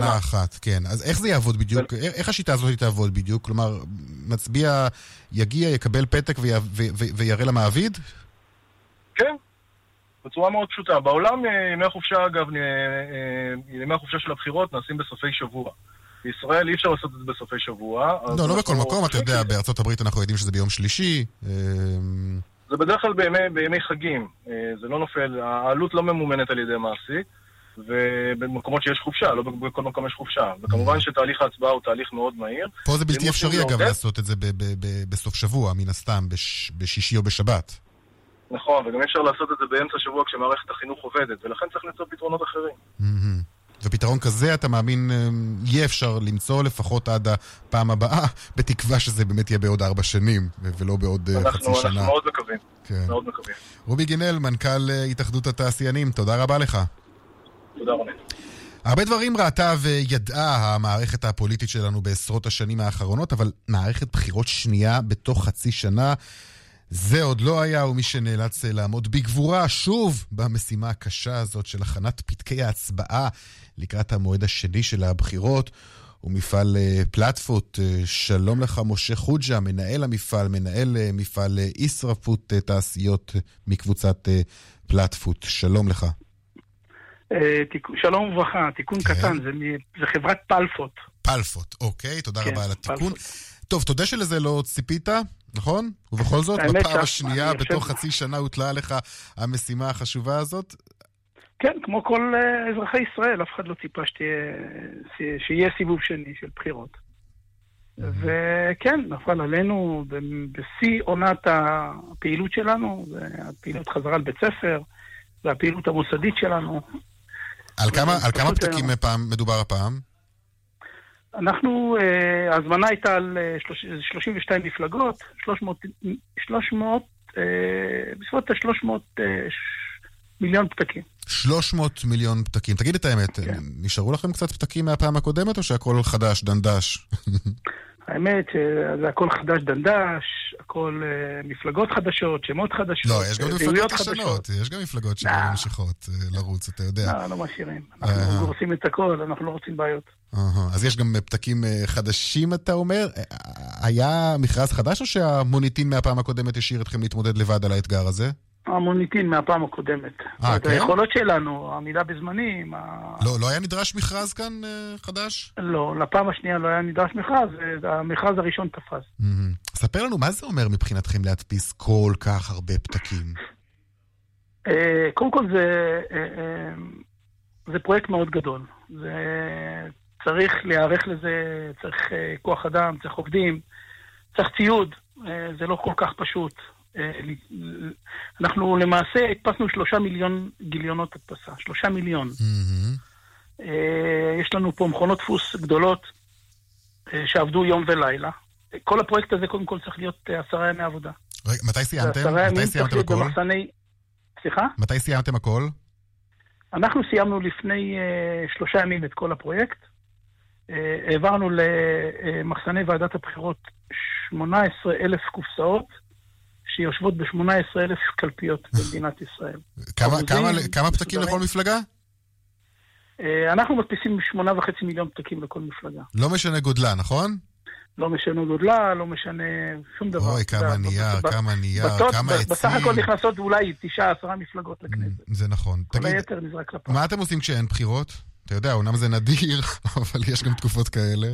שנה אחת, כן. אז איך זה יעבוד בדיוק? איך השיטה הזאת תעבוד בדיוק? כלומר, מצביע יגיע, יקבל פתק ויראה למעביד? כן, בצורה מאוד פשוטה. בעולם אה, ימי החופשה, אגב, אה, אה, ימי החופשה של הבחירות נעשים בסופי שבוע. בישראל אי אפשר לעשות את זה בסופי שבוע. לא, לא בכל מקום, אתה יודע, בארצות הברית אנחנו יודעים שזה ביום שלישי. זה בדרך כלל בימי, בימי חגים. זה לא נופל, העלות לא ממומנת על ידי מעסיק. ובמקומות שיש חופשה, לא בכל מקום יש חופשה. וכמובן mm. שתהליך ההצבעה הוא תהליך מאוד מהיר. פה זה בלתי אפשרי אגב לעשות את זה בסוף שבוע, מן הסתם, בשישי או בשבת. נכון, וגם אפשר לעשות את זה באמצע שבוע כשמערכת החינוך עובדת, ולכן צריך למצוא פתרונות אחרים. ופתרון כזה, אתה מאמין, אה, יהיה אפשר למצוא לפחות עד הפעם הבאה, בתקווה שזה באמת יהיה בעוד ארבע שנים, ולא בעוד אה, אנחנו, חצי שנה. אנחנו מאוד מקווים. כן. מאוד מקווים. רובי גינל, מנכ"ל אה, התאחדות התעשיינים, תודה רבה לך. תודה רבה. הרבה דברים ראתה וידעה המערכת הפוליטית שלנו בעשרות השנים האחרונות, אבל מערכת בחירות שנייה בתוך חצי שנה זה עוד לא היה, ומי שנאלץ לעמוד בגבורה שוב במשימה הקשה הזאת של הכנת פתקי ההצבעה לקראת המועד השני של הבחירות. הוא מפעל אה, פלטפוט. אה, שלום לך, משה חוג'ה, מנהל המפעל, מנהל אה, מפעל ישרפות תעשיות מקבוצת פלטפוט. שלום לך. שלום וברכה, תיקון כן. קטן, זה, זה חברת פלפוט. פלפוט, אוקיי, תודה כן, רבה על התיקון. פלפוט. טוב, תודה שלזה לא ציפית. נכון? ובכל זאת, בפעם השנייה, בתוך חצי שנה הוטלה עליך המשימה החשובה הזאת? כן, כמו כל uh, אזרחי ישראל, אף אחד לא ציפה שתהיה, שיהיה סיבוב שני של בחירות. וכן, נפל עלינו בשיא עונת הפעילות שלנו, הפעילות חזרה לבית ספר, והפעילות המוסדית שלנו. על כמה, על כמה פתקים מדובר הפעם? אנחנו, אה, ההזמנה הייתה על 32 אה, מפלגות, 300, 300 בסביבות ה-300 מיליון פתקים. 300 מיליון פתקים. תגיד את האמת, כן. נשארו לכם קצת פתקים מהפעם הקודמת, או שהכל חדש, דנדש? האמת שזה הכל חדש דנדש, הכל uh, מפלגות חדשות, שמות חדשות, לא, יש גם מפלגות ישנות, יש גם מפלגות שלא ממשיכות לרוץ, אתה יודע. לא, לא משאירים. אנחנו גורסים את הכל, אנחנו לא רוצים בעיות. אז יש גם פתקים אה, חדשים, אתה אומר. אה, היה מכרז חדש, או שהמוניטין מהפעם הקודמת השאיר אתכם להתמודד לבד על האתגר הזה? המוניטין מהפעם הקודמת. אה, כן? היכולות שלנו, העמידה בזמנים. לא, לא היה נדרש מכרז כאן אה, חדש? לא, לפעם השנייה לא היה נדרש מכרז, המכרז הראשון תפס. Mm-hmm. ספר לנו, מה זה אומר מבחינתכם להדפיס כל כך הרבה פתקים? אה, קודם כל זה, אה, אה, זה פרויקט מאוד גדול. זה צריך להיערך לזה, צריך אה, כוח אדם, צריך עובדים, צריך ציוד, אה, זה לא כל כך פשוט. אה, אנחנו למעשה הדפסנו שלושה מיליון גיליונות הדפסה, שלושה מיליון. יש לנו פה מכונות דפוס גדולות שעבדו יום ולילה. כל הפרויקט הזה קודם כל צריך להיות עשרה ימי עבודה. רגע, מתי סיימתם? מתי סיימתם הכל? במחסני... סליחה? מתי סיימתם הכל? אנחנו סיימנו לפני uh, שלושה ימים את כל הפרויקט. אה, העברנו למחסני ועדת הבחירות 18 אלף קופסאות שיושבות ב-18 אלף קלפיות במדינת ישראל. כמה, כמה, כמה פתקים לכל מפלגה? אה, אנחנו מדפיסים 8.5 מיליון פתקים לכל מפלגה. לא משנה גודלה, נכון? לא משנה גודלה, לא משנה שום דבר. אוי, כמה נייר, כמה נייר, כמה עצים. בסך הכל נכנסות אולי תשעה, עשרה מפלגות לכנסת. זה נכון. כל היתר נזרק לפעם. מה אתם עושים כשאין בחירות? אתה יודע, אומנם זה נדיר, אבל יש גם תקופות כאלה.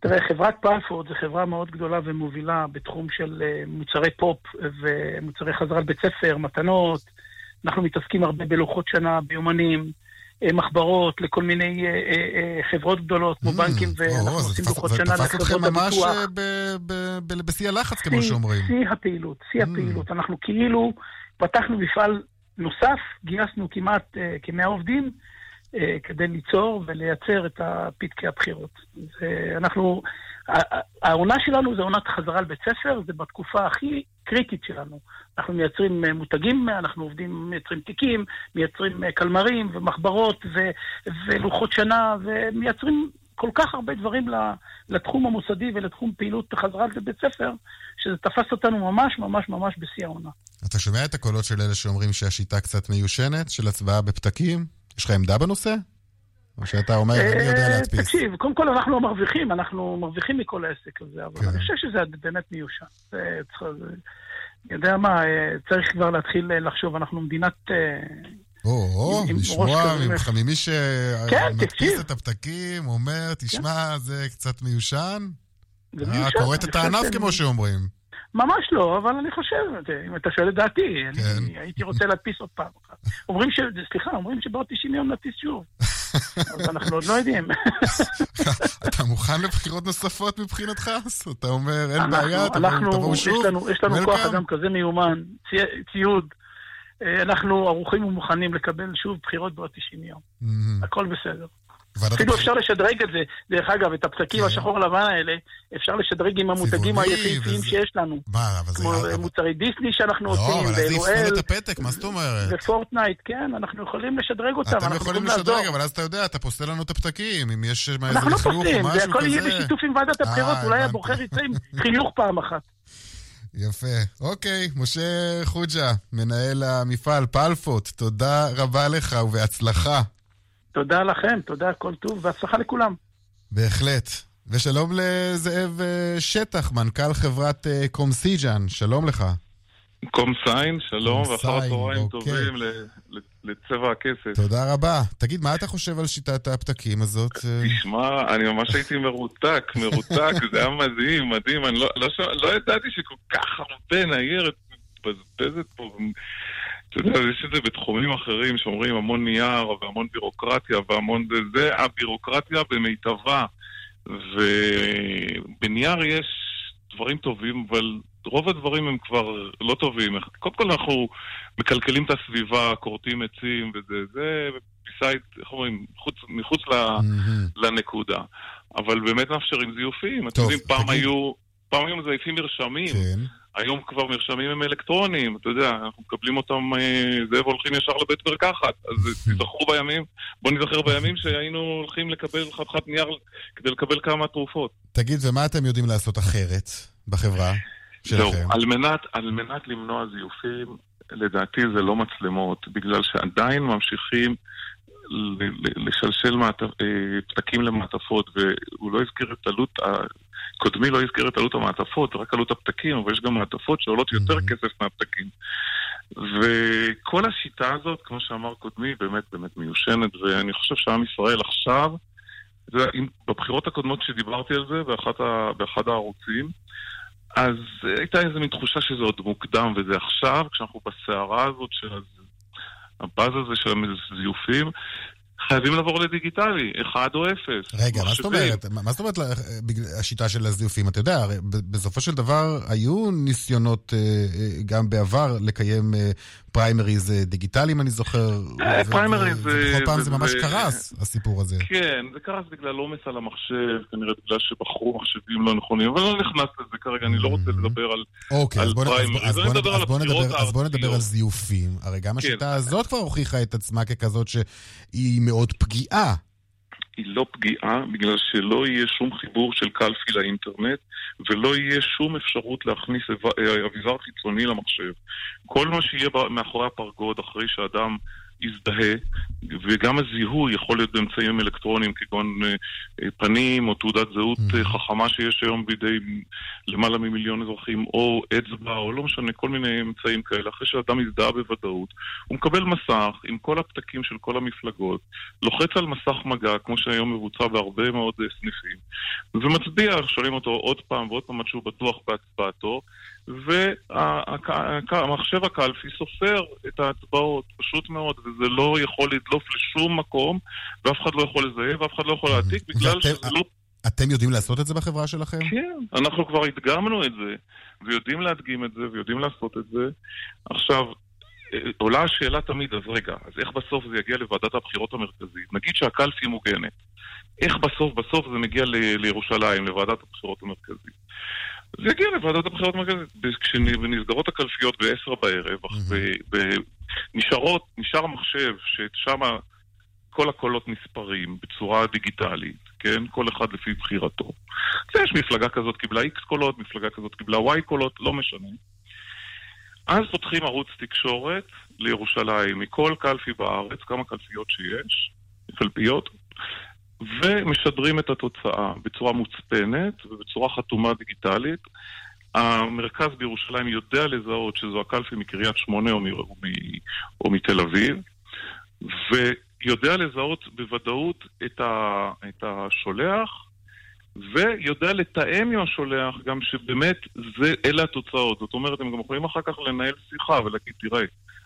תראה, חברת פלפורד זו חברה מאוד גדולה ומובילה בתחום של אה, מוצרי פופ ומוצרי חזרה לבית ספר, מתנות. אנחנו מתעסקים הרבה בלוחות שנה, ביומנים, אה, מחברות לכל מיני אה, חברות גדולות, כמו mm, בנקים, ואנחנו עושים לוחות שנה לחברות הביטוח. זה תפס אתכם ממש בשיא הלחץ, כמו שאומרים. שיא הפעילות, שיא mm. הפעילות. אנחנו כאילו פתחנו מפעל נוסף, גייסנו כמעט כמאה עובדים. אה, כדי ליצור ולייצר את פתקי הבחירות. אנחנו, העונה שלנו זה עונת חזרה לבית ספר, זה בתקופה הכי קריטית שלנו. אנחנו מייצרים אה, מותגים, אנחנו עובדים, מייצרים תיקים, מייצרים אה, קלמרים ומחברות ו, ולוחות שנה, ומייצרים כל כך הרבה דברים לתחום המוסדי ולתחום פעילות חזרה לבית ספר, שזה תפס אותנו ממש ממש ממש בשיא העונה. אתה שומע את הקולות של אלה שאומרים שהשיטה קצת מיושנת, של הצבעה בפתקים? יש לך עמדה בנושא? או שאתה אומר, אני יודע להדפיס. תקשיב, קודם כל אנחנו המרוויחים, אנחנו מרוויחים מכל העסק הזה, אבל אני חושב שזה באמת מיושן. אני יודע מה, צריך כבר להתחיל לחשוב, אנחנו מדינת... או, לשמוע ממי שמדפיס את הפתקים, אומר, תשמע, זה קצת מיושן? זה מיושן. כורת את הענף, כמו שאומרים. ממש לא, אבל אני חושב, אם אתה שואל את דעתי, כן. אני הייתי רוצה להדפיס עוד פעם אחת. אומרים ש... סליחה, אומרים שבעוד 90 יום נדפיס שוב. אז אנחנו עוד לא יודעים. אתה מוכן לבחירות נוספות מבחינתך? אתה אומר, אין בעיה, תבואו שוב? יש לנו כוח אדם כזה מיומן, ציוד. אה, אנחנו ערוכים ומוכנים לקבל שוב בחירות בעוד 90 יום. הכל בסדר. אפילו אפשר לשדרג את זה, דרך אגב, את הפתקים כן. השחור לבן האלה, אפשר לשדרג עם המותגים היפהפיים שיש לנו. מה, אבל זה... כמו מוצרי דיסני שאנחנו עושים, לא, אבל אז יפסול את הפתק, מה זאת אומרת? ופורטנייט, כן, אנחנו יכולים לשדרג אותם, אתם יכולים לשדרג, אבל אז אתה יודע, אתה פוסל לנו את הפתקים, אם יש איזה אנחנו לא פוסלים, זה הכל יהיה בשיתוף עם ועדת הבחירות, אה, אולי הבוחר יצא עם חינוך פעם אחת. יפה. אוקיי, משה חוג'ה, מנהל המפעל פלפוט, תודה רבה לך ובהצלחה. תודה לכם, תודה, כל טוב, והצלחה לכולם. בהחלט. ושלום לזאב אה, שטח, מנכ"ל חברת אה, קומסיג'ן, שלום לך. קומסיין, שלום, ואחר הצהריים אוקיי. טובים לצבע הכסף. תודה רבה. תגיד, מה אתה חושב על שיטת הפתקים הזאת? אה? תשמע, אני ממש הייתי מרותק, מרותק, זה היה מדהים, מדהים. אני לא, לא, לא ידעתי שכל כך הרבה ניירת מתבזבזת פה. אתה יודע, יש את זה בתחומים אחרים שאומרים המון נייר והמון בירוקרטיה והמון זה, זה הבירוקרטיה במיטבה. ובנייר יש דברים טובים, אבל רוב הדברים הם כבר לא טובים. קודם כל אנחנו מקלקלים את הסביבה, כורתים עצים וזה, זה פיסייד, איך אומרים, מחוץ, מחוץ mm-hmm. לנקודה. אבל באמת מאפשרים זיופים. אתם יודעים, פעם היו, פעם היו מזייפים מרשמים. כן. היום כבר מרשמים הם אלקטרוניים, אתה יודע, אנחנו מקבלים אותם, אה, זה והולכים ישר לבית מרקחת. אז תזכרו בימים, בואו נזכר בימים שהיינו הולכים לקבל חתיכת נייר כדי לקבל כמה תרופות. תגיד, ומה אתם יודעים לעשות אחרת בחברה שלכם? זהו, על מנת, על מנת למנוע זיופים, לדעתי זה לא מצלמות, בגלל שעדיין ממשיכים לשלשל מעט, אה, פתקים למעטפות, והוא לא הזכיר את עלות קודמי לא הזכיר את עלות המעטפות, רק עלות הפתקים, אבל יש גם מעטפות שעולות יותר mm-hmm. כסף מהפתקים. וכל השיטה הזאת, כמו שאמר קודמי, באמת באמת מיושנת, ואני חושב שעם ישראל עכשיו, זה, בבחירות הקודמות שדיברתי על זה, באחד, ה, באחד הערוצים, אז הייתה איזו מין תחושה שזה עוד מוקדם, וזה עכשיו, כשאנחנו בסערה הזאת של הבאז הזה של הזיופים, חייבים לעבור לדיגיטלי, אחד או אפס. רגע, מה זאת אומרת? מה זאת אומרת השיטה של הזיופים? אתה יודע, הרי בסופו של דבר היו ניסיונות אה, אה, גם בעבר לקיים אה, פריימריז דיגיטליים, אני זוכר. פריימריז... ובכל פעם זה ממש קרס, הסיפור הזה. כן, זה קרס בגלל עומס על המחשב, כנראה בגלל שבחרו מחשבים לא נכונים, אבל לא נכנס לזה כרגע, אני לא רוצה mm. לדבר על אוקיי, אז בוא נדבר על זיופים. הרי גם כן. השיטה הזאת כבר הוכיחה את עצמה ככזאת שהיא מאוד פגיעה. היא לא פגיעה בגלל שלא יהיה שום חיבור של קלפי לאינטרנט ולא יהיה שום אפשרות להכניס אה, אביזר חיצוני למחשב. כל מה שיהיה מאחורי הפרגוד אחרי שאדם יזדהה, וגם הזיהוי יכול להיות באמצעים אלקטרוניים כגון אה, אה, פנים או תעודת זהות mm. חכמה שיש היום בידי למעלה ממיליון אזרחים, או אצבע, או לא משנה, כל מיני אמצעים כאלה. אחרי שאדם יזדהה בוודאות, הוא מקבל מסך עם כל הפתקים של כל המפלגות, לוחץ על מסך מגע, כמו שהיום מבוצע בהרבה מאוד סניפים, ומצביע, שואלים אותו עוד פעם ועוד פעם עד שהוא בטוח בהצבעתו. והמחשב הקלפי סופר את ההצבעות, פשוט מאוד, וזה לא יכול לדלוף לשום מקום, ואף אחד לא יכול לזהה, ואף אחד לא יכול להעתיק, בגלל שזה לא... אתם יודעים לעשות את זה בחברה שלכם? כן, אנחנו כבר הדגמנו את זה, ויודעים להדגים את זה, ויודעים לעשות את זה. עכשיו, עולה השאלה תמיד, אז רגע, אז איך בסוף זה יגיע לוועדת הבחירות המרכזית? נגיד שהקלפי מוגנת. איך בסוף בסוף זה מגיע ל- לירושלים, לוועדת הבחירות המרכזית? זה יגיע לוועדת הבחירות המרכזית. כשנסגרות הקלפיות ב-10 בערב, ונשארות, נשאר מחשב ששם כל הקולות נספרים בצורה דיגיטלית, כן? כל אחד לפי בחירתו. אז יש מפלגה כזאת קיבלה X קולות, מפלגה כזאת קיבלה Y קולות, לא משנה. אז פותחים ערוץ תקשורת לירושלים, מכל קלפי בארץ, כמה קלפיות שיש, קלפיות, ומשדרים את התוצאה בצורה מוצפנת ובצורה חתומה דיגיטלית. המרכז בירושלים יודע לזהות שזו הקלפי מקריית שמונה או, מ, או, מ, או מתל אביב, ויודע לזהות בוודאות את, ה, את השולח, ויודע לתאם עם השולח גם שבאמת זה, אלה התוצאות. זאת אומרת, הם גם יכולים אחר כך לנהל שיחה ולהגיד, תראה,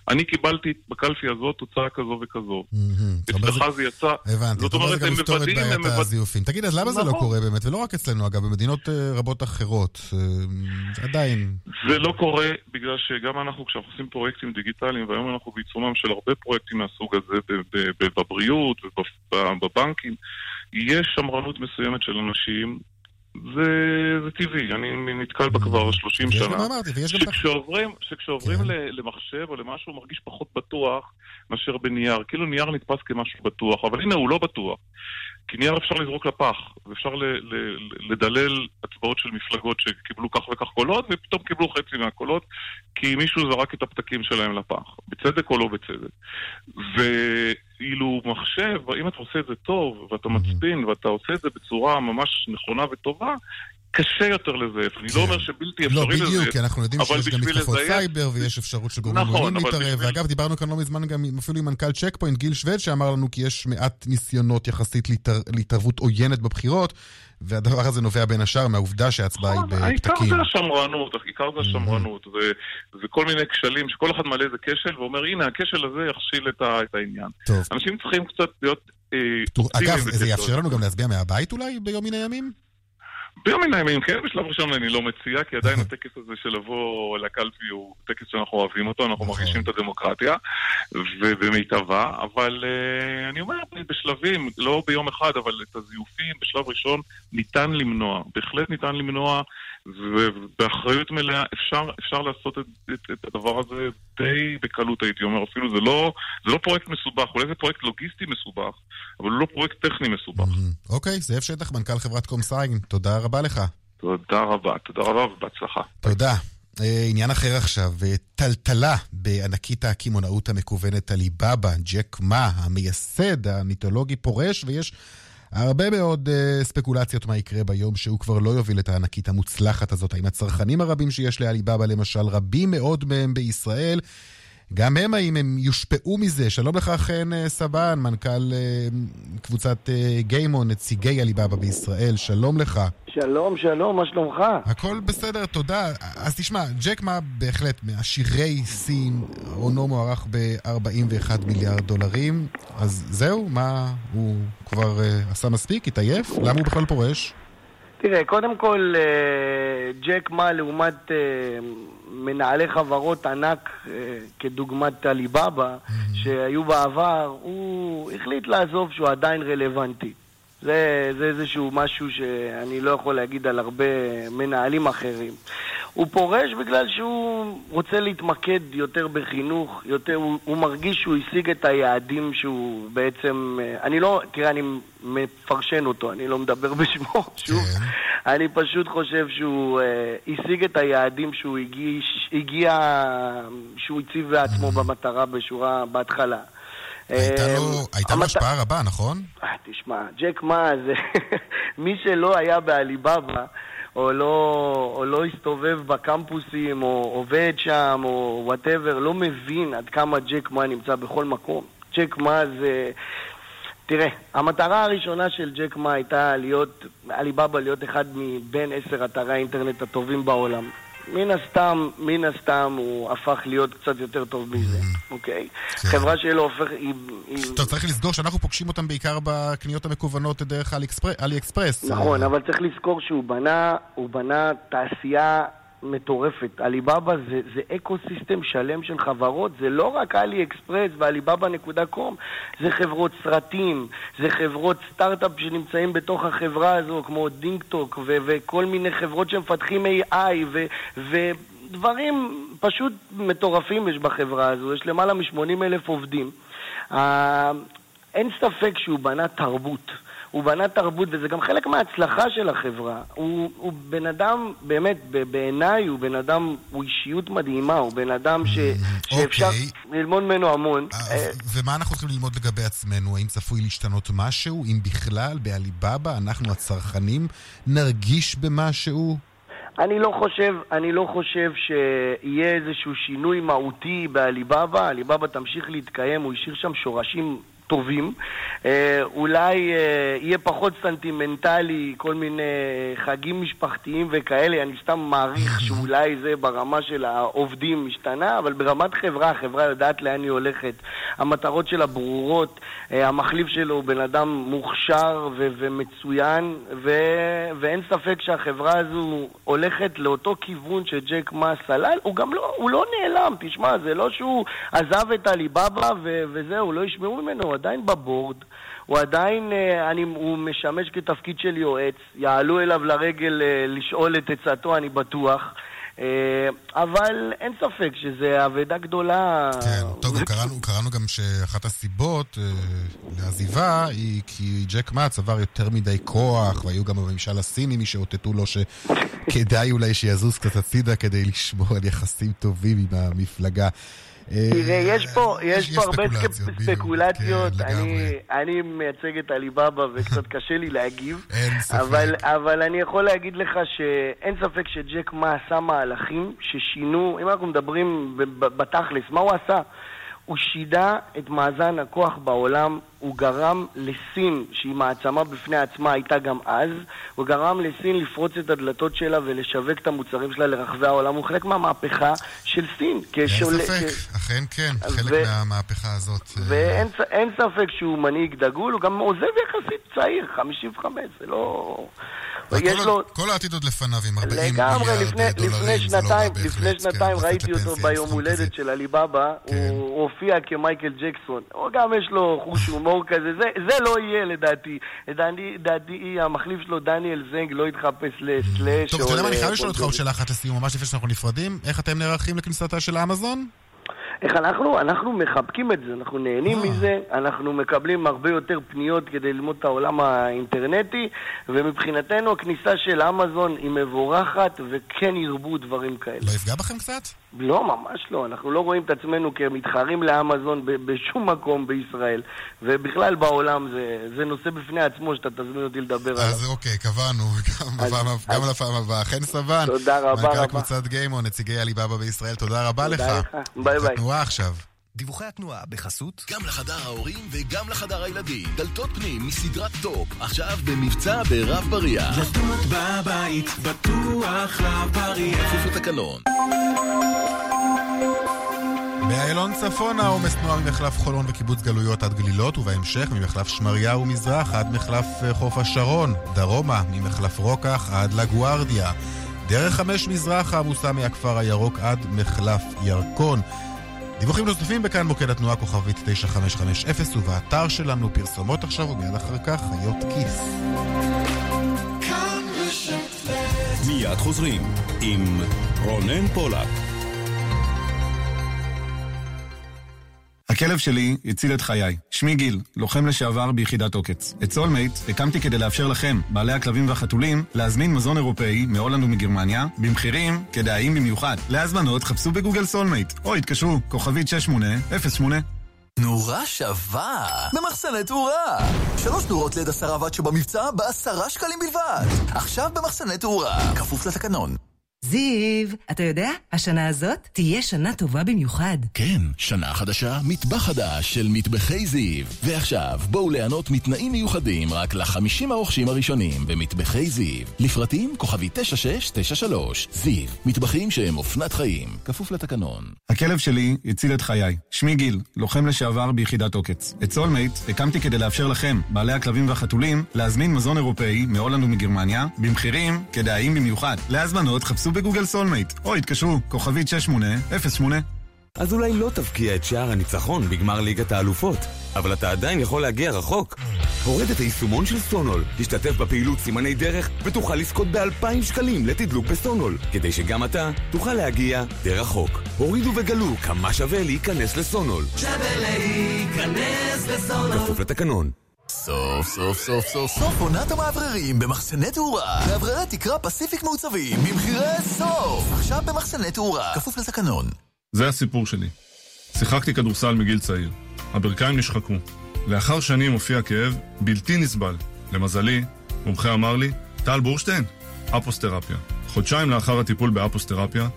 אני קיבלתי בקלפי הזאת תוצאה כזו וכזו. אצלך זה יצא... הבנתי, זאת אומרת, הם מוודאים, הם מוודאים... הזיופים. תגיד, אז למה זה לא נכון. קורה באמת? ולא רק אצלנו, אגב, במדינות אה, רבות אחרות. אה, עדיין. זה לא קורה בגלל שגם אנחנו, כשאנחנו עושים פרויקטים דיגיטליים, והיום אנחנו בעיצומם של הרבה פרויקטים מהסוג הזה בבריאות ובבנקים, יש שמרנות מסוימת של אנשים זה, זה טבעי, אני נתקל בה כבר 30 שנה. גם אמרתי, ויש גם... שכשעוברים, שכשעוברים כן. למחשב או למשהו הוא מרגיש פחות בטוח מאשר בנייר. כאילו נייר נתפס כמשהו בטוח, אבל הנה הוא לא בטוח. כי נייר אפשר לזרוק לפח, ואפשר ל- ל- לדלל הצבעות של מפלגות שקיבלו כך וכך קולות, ופתאום קיבלו חצי מהקולות, כי מישהו זרק את הפתקים שלהם לפח, בצדק או לא בצדק. ואילו מחשב, אם אתה עושה את זה טוב, ואתה מצפין, ואתה עושה את זה בצורה ממש נכונה וטובה, קשה יותר לזייף. אני לא אומר שבלתי אפשרי לזייף, לא, בדיוק, כי אנחנו יודעים שיש גם מתקפות סייבר, ויש אפשרות של גורמים נכון, להתערב. ואגב, דיברנו כאן לא מזמן גם אפילו עם מנכ"ל צ'ק פוינט, גיל שווד, שאמר לנו כי יש מעט ניסיונות יחסית להתערבות עוינת בבחירות, והדבר הזה נובע בין השאר מהעובדה שההצבעה היא בפתקים. העיקר זה השמרנות, העיקר זה השמרנות, וכל מיני כשלים, שכל אחד מעלה איזה כשל ואומר, הנה, הכשל הזה יכשיל את העניין. אנשים צריכים קצת להיות... אה, אגב, זה יאפשר לנו גם להצביע מהבית אולי ביום מן הימים? ביום מן הימים, כן, בשלב ראשון אני לא מציע, כי עדיין הטקס הזה של לבוא לקלפי הוא טקס שאנחנו אוהבים אותו, אנחנו נכון. מרגישים את הדמוקרטיה, ובמיטבה, אבל uh, אני אומר, בשלבים, לא ביום אחד, אבל את הזיופים בשלב ראשון ניתן למנוע, בהחלט ניתן למנוע. ובאחריות מלאה אפשר, אפשר לעשות את, את, את הדבר הזה די בקלות, הייתי אומר. אפילו זה לא, זה לא פרויקט מסובך, אולי זה פרויקט לוגיסטי מסובך, אבל הוא לא פרויקט טכני מסובך. אוקיי, זאב שטח, מנכ"ל חברת קומסיין, תודה רבה לך. תודה רבה, תודה רבה ובהצלחה. תודה. אה, עניין אחר עכשיו, אה, טלטלה בענקית הקמעונאות המקוונת עליבאבא, ג'ק מה, המייסד המיתולוגי פורש, ויש הרבה מאוד uh, ספקולציות מה יקרה ביום שהוא כבר לא יוביל את הענקית המוצלחת הזאת. האם הצרכנים הרבים שיש לעליבאבא, למשל, רבים מאוד מהם בישראל, גם הם, האם הם יושפעו מזה? שלום לך, חן אה, סבן, מנכ"ל uh, קבוצת גיימון, נציגי עליבאבא בישראל, שלום לך. שלום, שלום, מה שלומך? הכל בסדר, תודה. אז תשמע, ג'ק מה בהחלט מעשירי סין, הונו מוערך ב-41 מיליארד דולרים, אז זהו, מה, הוא כבר uh, עשה מספיק, התעייף? למה הוא בכלל פורש? תראה, קודם כל, ג'ק מה לעומת... מנהלי חברות ענק אה, כדוגמת עליבאבא, שהיו בעבר, הוא החליט לעזוב שהוא עדיין רלוונטי. זה, זה איזשהו משהו שאני לא יכול להגיד על הרבה מנהלים אחרים. הוא פורש בגלל שהוא רוצה להתמקד יותר בחינוך, יותר, הוא, הוא מרגיש שהוא השיג את היעדים שהוא בעצם... אה, אני לא, תראה, אני מפרשן אותו, אני לא מדבר בשמו, שוב. כן. אני פשוט חושב שהוא uh, השיג את היעדים שהוא הגיש, הגיע, שהוא הציב בעצמו mm. במטרה בשורה, בהתחלה. הייתה לו אה, השפעה רבה, נכון? תשמע, ג'ק מה זה, מי שלא היה בעליבאבא, או לא, או לא הסתובב בקמפוסים, או עובד שם, או whatever, לא מבין עד כמה ג'ק מה נמצא בכל מקום. ג'ק מה זה... תראה, המטרה הראשונה של ג'ק מה הייתה להיות, עליבאבא להיות אחד מבין עשר אתרי האינטרנט הטובים בעולם. מן הסתם, מן הסתם הוא הפך להיות קצת יותר טוב מזה, mm-hmm. אוקיי? כן. חברה שלו הופך... טוב, צריך לזכור שאנחנו פוגשים אותם בעיקר בקניות המקוונות דרך אלי אקספרס. נכון, אבל צריך לזכור שהוא בנה, הוא בנה תעשייה מטורפת. עליבאבא זה, זה ecosystem שלם של חברות, זה לא רק אלי אקספרס ועליבאבא נקודה com, זה חברות סרטים, זה חברות סטארט-אפ שנמצאים בתוך החברה הזו, כמו דינגטוק ו- וכל מיני חברות שמפתחים AI ו- ודברים פשוט מטורפים יש בחברה הזו, יש למעלה מ-80 אלף עובדים. Uh, אין ספק שהוא בנה תרבות. הוא בנה תרבות, וזה גם חלק מההצלחה של החברה. הוא, הוא בן אדם, באמת, בעיניי הוא בן אדם, הוא אישיות מדהימה, הוא בן אדם ש, שאפשר אוקיי. ללמוד ממנו המון. אה, ומה אנחנו צריכים ללמוד לגבי עצמנו? האם צפוי להשתנות משהו? אם בכלל, בעליבאבא, אנחנו הצרכנים נרגיש במשהו? אני לא חושב, אני לא חושב שיהיה איזשהו שינוי מהותי בעליבאבא, עליבאבא תמשיך להתקיים, הוא השאיר שם שורשים טובים. אה, אולי אה, יהיה פחות סנטימנטלי, כל מיני חגים משפחתיים וכאלה, אני סתם מעריך שאולי זה ברמה של העובדים משתנה, אבל ברמת חברה, החברה יודעת לאן היא הולכת, המטרות שלה ברורות, אה, המחליף שלו הוא בן אדם מוכשר ו- ומצוין, ו- ואין ספק שהחברה הזו הולכת לאותו כיוון שג'ק מה סלל, הוא גם לא, הוא לא נעלם, תשמע, זה לא שהוא עזב את עליבאבא ו- וזהו, לא ישמעו ממנו. הוא עדיין בבורד, הוא עדיין, אה, אני, הוא משמש כתפקיד של יועץ, יעלו אליו לרגל אה, לשאול את עצתו, אני בטוח. אה, אבל אין ספק שזה אבדה גדולה. כן, טוב, קראנו, קראנו גם שאחת הסיבות לעזיבה היא כי ג'ק מה צבר יותר מדי כוח, והיו גם בממשל הסיני מי שאותתו לו שכדאי אולי שיזוז קצת הצידה כדי לשמור על יחסים טובים עם המפלגה. תראה, יש פה, יש פה הרבה ספקולציות, אני מייצג את עליבאבא וקצת קשה לי להגיב, אבל אני יכול להגיד לך שאין ספק שג'ק מה עשה מהלכים ששינו, אם אנחנו מדברים בתכלס, מה הוא עשה? הוא שידה את מאזן הכוח בעולם, הוא גרם לסין, שהיא מעצמה בפני עצמה, הייתה גם אז, הוא גרם לסין לפרוץ את הדלתות שלה ולשווק את המוצרים שלה לרחבי העולם. הוא חלק מהמהפכה של סין. אין כשול... ספק, ש... אכן כן, חלק ו... מהמהפכה הזאת. אה, ואין ספק שהוא מנהיג דגול, הוא גם עוזב יחסית צעיר, 55, זה לא... ויש לו... כל העתיד עוד לפניו עם 40 מיליארד דולרים, זה לא רע בהחלט. לפני שנתיים כן, ראיתי אותו ביום הולדת של עליבאבא, כן. הוא הופיע כמייקל ג'קסון. הוא גם יש לו חוש הומור כזה, זה לא יהיה לדעתי. לדעתי המחליף שלו, דניאל זנג, לא יתחפש לסלאש. טוב, אתה יודע מה, אני חייב לשאול אותך עוד שאלה אחת לסיום, ממש לפני שאנחנו נפרדים. איך אתם נערכים לכניסתה של אמזון? איך אנחנו? אנחנו מחבקים את זה, אנחנו נהנים אה. מזה, אנחנו מקבלים הרבה יותר פניות כדי ללמוד את העולם האינטרנטי, ומבחינתנו הכניסה של אמזון היא מבורכת, וכן ירבו דברים כאלה. לא יפגע בכם קצת? לא, ממש לא. אנחנו לא רואים את עצמנו כמתחרים לאמזון בשום מקום בישראל, ובכלל בעולם זה, זה נושא בפני עצמו שאתה תזמין אותי לדבר עליו. אז אוקיי, קבענו, גם, אז, גם אז... לפעם הבאה. חן סבן, תודה רבה רבה. מנכ"ל קבוצת גיימו, נציגי עליבאבא בישראל, תודה רבה תודה לך. תודה לך, ביי ביי. התנועה עכשיו. דיווחי התנועה בחסות גם לחדר ההורים וגם לחדר הילדים. דלתות פנים מסדרת טופ, עכשיו במבצע ברב בריח. דלתות בבית, בטוח רב בריח. כפוף לתקנון. באיילון צפון העומס תנועה ממחלף חולון וקיבוץ גלויות עד גלילות, ובהמשך ממחלף שמריהו מזרח עד מחלף אה, חוף השרון. דרומה ממחלף רוקח עד לגוארדיה. דרך חמש מזרחה עמוסה מהכפר הירוק עד מחלף ירקון. דיווחים נוספים בכאן מוקד התנועה כוכבית 9550 ובאתר שלנו פרסומות עכשיו ומיד אחר כך חיות כיס. מיד חוזרים עם רונן פולק. הכלב שלי הציל את חיי. שמי גיל, לוחם לשעבר ביחידת עוקץ. את סולמייט הקמתי כדי לאפשר לכם, בעלי הכלבים והחתולים, להזמין מזון אירופאי מהולנד ומגרמניה, במחירים כדאיים במיוחד. להזמנות חפשו בגוגל סולמייט, או התקשרו, כוכבית 6808. נורה שווה במחסני תאורה. שלוש נורות ליד עשרה ואט שבמבצע בעשרה שקלים בלבד. עכשיו במחסני תאורה, כפוף לתקנון. זיו, אתה יודע, השנה הזאת תהיה שנה טובה במיוחד. כן, שנה חדשה, מטבח חדש של מטבחי זיו. ועכשיו, בואו ליהנות מתנאים מיוחדים רק לחמישים הרוכשים הראשונים במטבחי זיו. לפרטים כוכבית 9693. זיו, מטבחים שהם אופנת חיים, כפוף לתקנון. הכלב שלי הציל את חיי. שמי גיל, לוחם לשעבר ביחידת עוקץ. את סולמייט הקמתי כדי לאפשר לכם, בעלי הכלבים והחתולים, להזמין מזון אירופאי מהולנד ומגרמניה, במחירים כדאיים במיוחד. להזמנות חפשו בגוגל סולמייט, או התקשרו, כוכבית 6808. אז אולי לא תבקיע את שער הניצחון בגמר ליגת האלופות, אבל אתה עדיין יכול להגיע רחוק. הורד את היישומון של סונול, תשתתף בפעילות סימני דרך ותוכל לזכות באלפיים שקלים לתדלוק בסונול, כדי שגם אתה תוכל להגיע די רחוק. הורידו וגלו כמה שווה להיכנס לסונול. שווה להיכנס לסונול. כפוף לתקנון. סוף סוף סוף סוף סוף עונת המאווררים במחסני תאורה. מאווררי תקרה פסיפיק מעוצבים במחירי סוף. עכשיו במחסני תאורה, כפוף לתקנון. זה הסיפור שלי. שיחקתי כדורסל מגיל צעיר. הברכיים נשחקו. לאחר שנים הופיע כאב בלתי נסבל. למזלי, מומחה אמר לי, טל בורשטיין, אפוסטרפיה. חודשיים לאחר הטיפול באפוסטרפיה,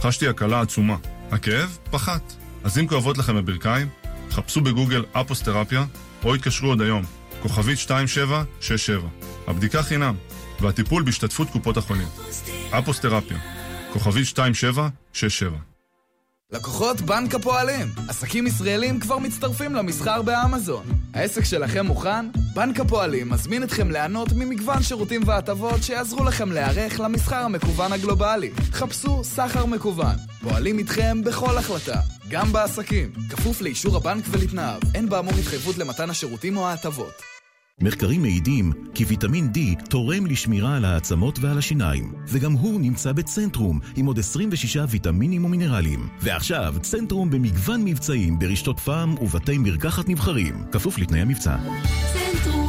חשתי הקלה עצומה. הכאב פחת. אז אם כואבות לכם הברכיים, חפשו בגוגל אפוסטרפיה, או התקשרו עוד היום, כוכבית 2767. הבדיקה חינם, והטיפול בהשתתפות קופות החולים. אפוסטרפיה, כוכבית 2767. לקוחות בנק הפועלים. עסקים ישראלים כבר מצטרפים למסחר באמזון. העסק שלכם מוכן? בנק הפועלים מזמין אתכם ליהנות ממגוון שירותים והטבות שיעזרו לכם להיערך למסחר המקוון הגלובלי. חפשו סחר מקוון. פועלים איתכם בכל החלטה, גם בעסקים. כפוף לאישור הבנק ולתנאיו. אין באמור התחייבות למתן השירותים או ההטבות. מחקרים מעידים כי ויטמין D תורם לשמירה על העצמות ועל השיניים, וגם הוא נמצא בצנטרום עם עוד 26 ויטמינים ומינרלים. ועכשיו, צנטרום במגוון מבצעים ברשתות פארם ובתי מרקחת נבחרים, כפוף לתנאי המבצע. צנטרום,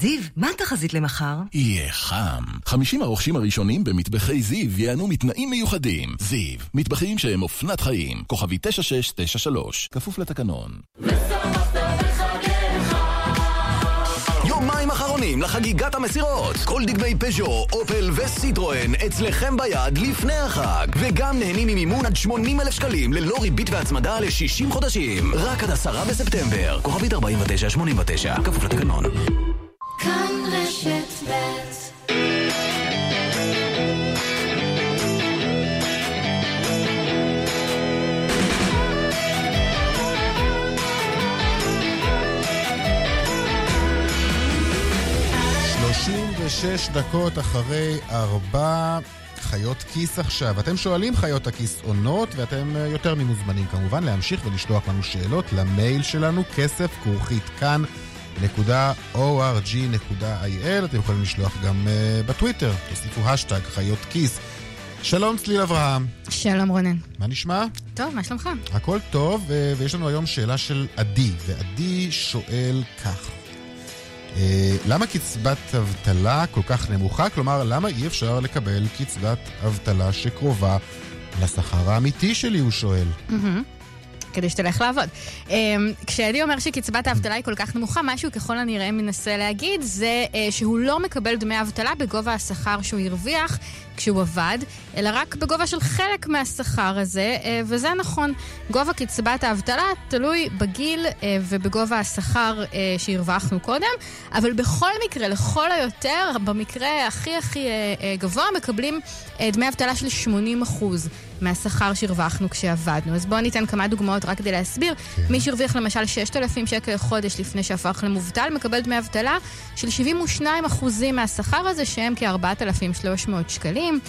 זיו, מה התחזית למחר? יהיה חם. 50 הרוכשים הראשונים במטבחי זיו ייהנו מתנאים מיוחדים. זיו, מטבחים שהם אופנת חיים. כוכבי 9693, כפוף לתקנון. יומיים אחרונים לחגיגת המסירות. כל דגמי פז'ו, אופל וסיטרואן אצלכם ביד לפני החג. וגם נהנים ממימון עד 80 אלף שקלים ללא ריבית והצמדה ל-60 חודשים. רק עד 10 בספטמבר. כוכבית 4989, כפוף לתקנון. ושש דקות אחרי ארבע חיות כיס עכשיו. אתם שואלים חיות הכיס עונות, ואתם אה, יותר ממוזמנים כמובן להמשיך ולשלוח לנו שאלות למייל שלנו, כסף כרוכית כאן. נקודה org.il, אתם יכולים לשלוח גם uh, בטוויטר, תוסיפו השטג חיות כיס. שלום צליל אברהם. שלום רונן. מה נשמע? טוב, מה שלומך? הכל טוב, ו- ויש לנו היום שאלה של עדי, ועדי שואל כך: אה, למה קצבת אבטלה כל כך נמוכה? כלומר, למה אי אפשר לקבל קצבת אבטלה שקרובה לשכר האמיתי שלי, הוא שואל. מהמם. כדי שתלך לעבוד. Um, כשאלי אומר שקצבת האבטלה היא כל כך נמוכה, מה שהוא ככל הנראה מנסה להגיד זה uh, שהוא לא מקבל דמי אבטלה בגובה השכר שהוא הרוויח כשהוא עבד, אלא רק בגובה של חלק מהשכר הזה, uh, וזה נכון. גובה קצבת האבטלה תלוי בגיל uh, ובגובה השכר uh, שהרווחנו קודם, אבל בכל מקרה, לכל היותר, במקרה הכי הכי גבוה, מקבלים דמי אבטלה של 80 אחוז. מהשכר שהרווחנו כשעבדנו. אז בואו ניתן כמה דוגמאות רק כדי להסביר. כן. מי שהרוויח למשל 6,000 שקל לחודש לפני שהפך למובטל, מקבל דמי אבטלה של 72 אחוזים מהשכר הזה, שהם כ-4,300 שקלים. I'm.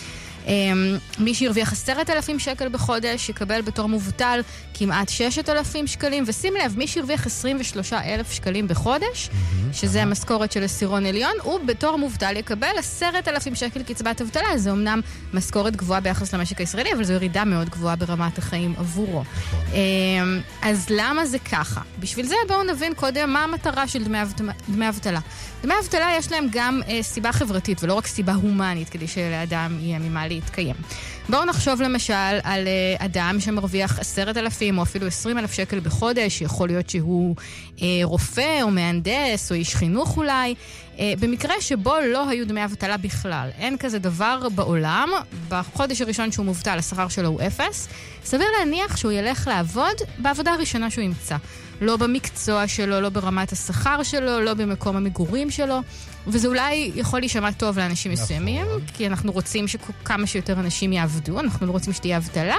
מי שהרוויח 10,000 שקל בחודש יקבל בתור מובטל כמעט 6,000 שקלים, ושים לב, מי שהרוויח 23,000 שקלים בחודש, שזה המשכורת של עשירון עליון, הוא בתור מובטל יקבל 10,000 שקל קצבת אבטלה. זה אמנם משכורת גבוהה ביחס למשק הישראלי, אבל זו ירידה מאוד גבוהה ברמת החיים עבורו. אמ, אז למה זה ככה? בשביל זה בואו נבין קודם מה המטרה של דמי אבטלה. דמי אבטלה יש להם גם אה, סיבה חברתית ולא רק סיבה הומנית, כדי שלאדם יהיה ממה להתקיים. בואו נחשוב למשל על אה, אדם שמרוויח עשרת אלפים או אפילו עשרים אלף שקל בחודש, יכול להיות שהוא אה, רופא או מהנדס או איש חינוך אולי, אה, במקרה שבו לא היו דמי אבטלה בכלל. אין כזה דבר בעולם, בחודש הראשון שהוא מובטל השכר שלו הוא אפס, סביר להניח שהוא ילך לעבוד בעבודה הראשונה שהוא ימצא. לא במקצוע שלו, לא ברמת השכר שלו, לא במקום המגורים שלו. וזה אולי יכול להישמע טוב לאנשים מסוימים, כי אנחנו רוצים שכמה שיותר אנשים יעבדו, אנחנו לא רוצים שתהיה אבטלה,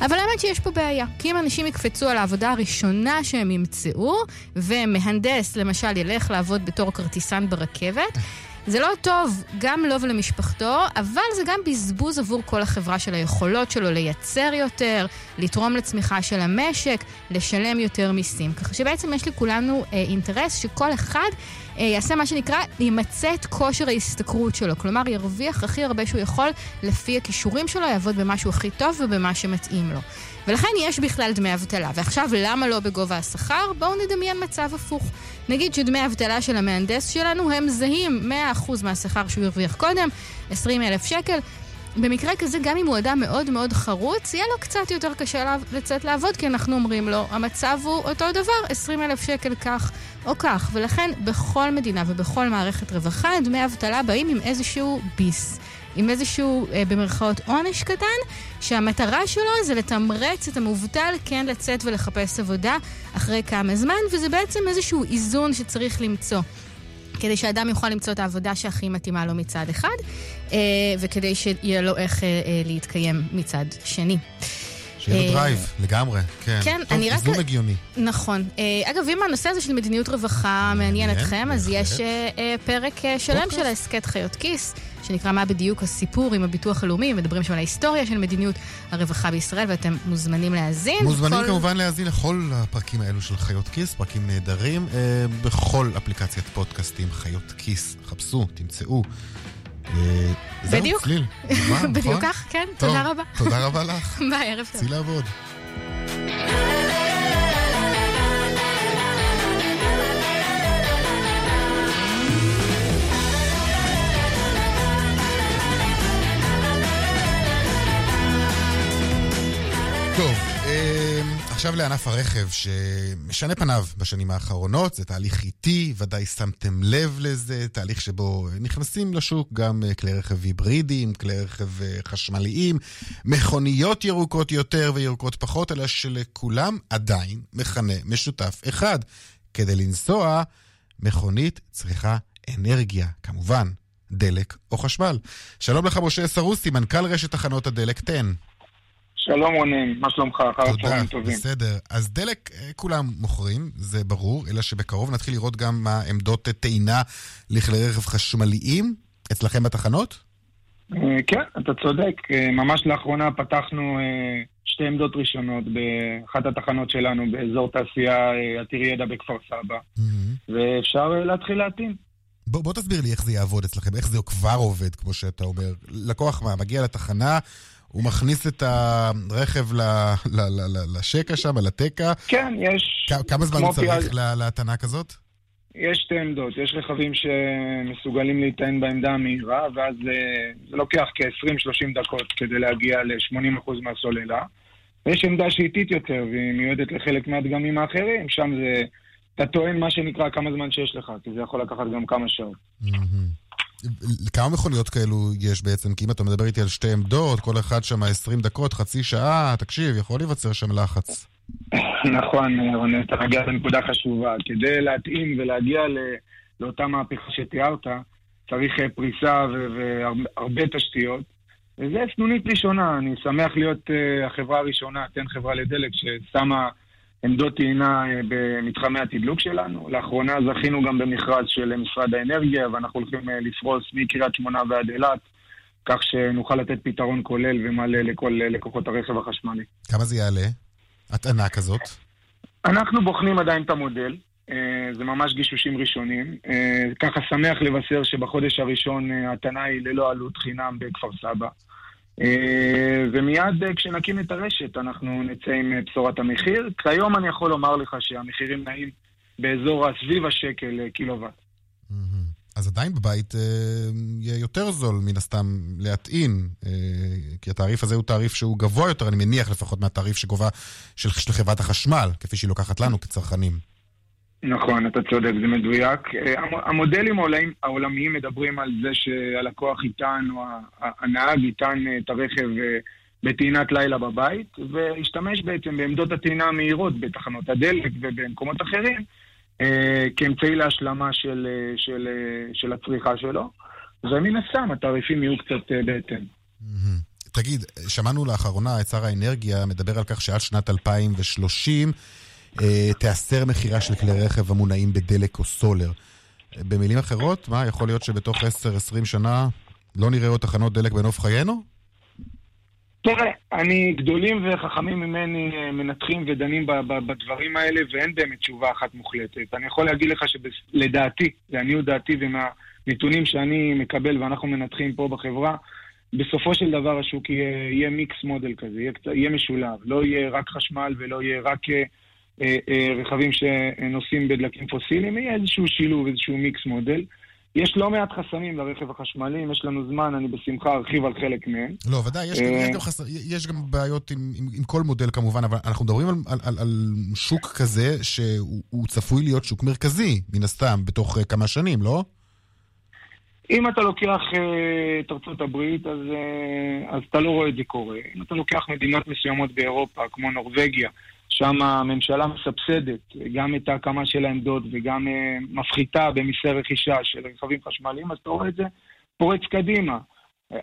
אבל האמת שיש פה בעיה. כי אם אנשים יקפצו על העבודה הראשונה שהם ימצאו, ומהנדס למשל ילך לעבוד בתור כרטיסן ברכבת, זה לא טוב גם לו ולמשפחתו, אבל זה גם בזבוז עבור כל החברה של היכולות שלו לייצר יותר, לתרום לצמיחה של המשק, לשלם יותר מיסים. ככה שבעצם יש לכולנו אה, אינטרס שכל אחד יעשה מה שנקרא, ימצה את כושר ההשתכרות שלו. כלומר, ירוויח הכי הרבה שהוא יכול לפי הכישורים שלו, יעבוד במה שהוא הכי טוב ובמה שמתאים לו. ולכן יש בכלל דמי אבטלה. ועכשיו, למה לא בגובה השכר? בואו נדמיין מצב הפוך. נגיד שדמי האבטלה של המהנדס שלנו הם זהים 100% מהשכר שהוא הרוויח קודם, 20 אלף שקל. במקרה כזה, גם אם הוא אדם מאוד מאוד חרוץ, יהיה לו קצת יותר קשה לצאת לעבוד, כי אנחנו אומרים לו, המצב הוא אותו דבר, 20 אלף שקל כך או כך. ולכן, בכל מדינה ובכל מערכת רווחה, דמי אבטלה באים עם איזשהו ביס. עם איזשהו, אה, במרכאות, עונש קטן, שהמטרה שלו זה לתמרץ את המובטל כן לצאת ולחפש עבודה אחרי כמה זמן, וזה בעצם איזשהו איזון שצריך למצוא. כדי שאדם יוכל למצוא את העבודה שהכי מתאימה לו מצד אחד, אה, וכדי שיהיה לו איך אה, אה, להתקיים מצד שני. שיהיה לו drive, לגמרי, כן. כן, אני רק... איזון הגיוני. נכון. אה, אגב, אם הנושא הזה של מדיניות רווחה מעניין אתכם, אז יש אה, אה, פרק אה, שלם של ההסכת חיות כיס, שנקרא מה בדיוק הסיפור עם הביטוח הלאומי, מדברים שם על ההיסטוריה של מדיניות הרווחה בישראל, ואתם מוזמנים להאזין. מוזמנים כל- כמובן להאזין לכל הפרקים האלו של חיות כיס, פרקים נהדרים, אה, בכל אפליקציית פודקאסטים, חיות כיס, חפשו, תמצאו. אה, זהו, בדיוק. צליל. בדיוק נכון? כך, כן, תודה רבה. תודה רבה לך. ביי, ערב טוב. צאי לעבוד. טוב, עכשיו לענף הרכב שמשנה פניו בשנים האחרונות, זה תהליך איטי, ודאי שמתם לב לזה, תהליך שבו נכנסים לשוק גם אה, כלי רכב היברידיים, כלי רכב אה, חשמליים, מכוניות ירוקות יותר וירוקות פחות, אלא שלכולם עדיין מכנה משותף אחד. כדי לנסוע, מכונית צריכה אנרגיה, כמובן, דלק או חשמל. שלום לך, משה סרוסי, מנכ"ל רשת תחנות הדלק 10. שלום רונן, מה שלומך? אחר הצהריים טובים. בסדר. אז דלק אה, כולם מוכרים, זה ברור, אלא שבקרוב נתחיל לראות גם מה עמדות אה, טעינה לכלי רכב חשמליים אצלכם בתחנות? אה, כן, אתה צודק. ממש לאחרונה פתחנו שתי עמדות ראשונות באחת התחנות שלנו באזור תעשייה עתיר ידע בכפר סבא, ואפשר אה, להתחיל להטעין. בוא, בוא תסביר לי איך זה יעבוד אצלכם, איך זה כבר עובד, כמו שאתה אומר. לקוח מה, מגיע לתחנה, הוא מכניס את הרכב ל, ל, ל, ל, לשקע שם, לתקע. כן, יש... כ- כמה זמן הוא צריך ל- להטענה כזאת? יש שתי עמדות, יש רכבים שמסוגלים להיטען בעמדה המהירה, ואז אה, זה לוקח כ-20-30 דקות כדי להגיע ל-80% מהסוללה. ויש עמדה שהיא איטית יותר, והיא מיועדת לחלק מהדגמים האחרים, שם זה... אתה טוען מה שנקרא כמה זמן שיש לך, כי זה יכול לקחת גם כמה שעות. כמה מכוניות כאלו יש בעצם? כי אם אתה מדבר איתי על שתי עמדות, כל אחד שם 20 דקות, חצי שעה, תקשיב, יכול להיווצר שם לחץ. נכון, רונן, אתה מגיע לנקודה חשובה. כדי להתאים ולהגיע לאותה מהפכה שתיארת, צריך אה, פריסה והרבה תשתיות. וזה סנונית ראשונה, אני שמח להיות uh, החברה הראשונה, תן חברה לדלק, ששמה עמדות טעינה uh, במתחמי התדלוק שלנו. לאחרונה זכינו גם במכרז של משרד האנרגיה, ואנחנו הולכים uh, לפרוס מקריית שמונה ועד אילת, כך שנוכל לתת פתרון כולל ומלא לכל לקוחות הרכב החשמלי. כמה זה יעלה? הטענה כזאת? אנחנו בוחנים עדיין את המודל, אה, זה ממש גישושים ראשונים. אה, ככה שמח לבשר שבחודש הראשון אה, הטענה היא ללא עלות חינם בכפר סבא. אה, ומיד אה, כשנקים את הרשת אנחנו נצא עם אה, בשורת המחיר. כיום אני יכול לומר לך שהמחירים נעים באזור הסביב השקל קילוואט. אז עדיין בבית יהיה יותר זול מן הסתם להטעין, כי התעריף הזה הוא תעריף שהוא גבוה יותר, אני מניח לפחות מהתעריף שגובה של, של חברת החשמל, כפי שהיא לוקחת לנו כצרכנים. נכון, אתה צודק, זה מדויק. אה, המ- המודלים העולמיים, העולמיים מדברים על זה שהלקוח יטען, או הנהג יטען אה, את הרכב אה, בטעינת לילה בבית, וישתמש בעצם בעמדות הטעינה המהירות בתחנות הדלק ובמקומות אחרים, כאמצעי להשלמה של, של, של הצריכה שלו. ומן הסתם התעריפים יהיו קצת בהתאם. תגיד, שמענו לאחרונה את שר האנרגיה מדבר על כך שעד שנת 2030 אה, תיאסר מכירה של כלי רכב המונעים בדלק או סולר. במילים אחרות, מה, יכול להיות שבתוך 10-20 שנה לא נראה עוד תחנות דלק בנוף חיינו? תראה, אני, גדולים וחכמים ממני אה, מנתחים ודנים בדברים האלה, ואין באמת תשובה אחת מוחלטת. אני יכול להגיד לך שלדעתי, לעניות דעתי ומהנתונים שאני מקבל ואנחנו מנתחים פה בחברה, בסופו של דבר השוק יהיה, יהיה מיקס מודל כזה, יהיה, יהיה משולב. לא יהיה רק חשמל ולא יהיה רק אה, אה, אה, רכבים שנוסעים בדלקים פוסיליים, יהיה איזשהו שילוב, איזשהו מיקס מודל. יש לא מעט חסמים לרכב החשמלי, אם יש לנו זמן, אני בשמחה ארחיב על חלק מהם. לא, ודאי, יש, גם, אה, יש, גם חס... יש גם בעיות עם, עם, עם כל מודל כמובן, אבל אנחנו מדברים על, על, על, על שוק כזה שהוא הוא צפוי להיות שוק מרכזי, מן הסתם, בתוך uh, כמה שנים, לא? אם אתה לוקח אה, את ארצות הברית, אז, אה, אז אתה לא רואה את זה קורה. אם אתה לוקח מדינות מסוימות באירופה, כמו נורבגיה, שם הממשלה מסבסדת גם את ההקמה של העמדות וגם אה, מפחיתה במיסי רכישה של רכבים חשמליים, אז אתה רואה את זה פורץ קדימה.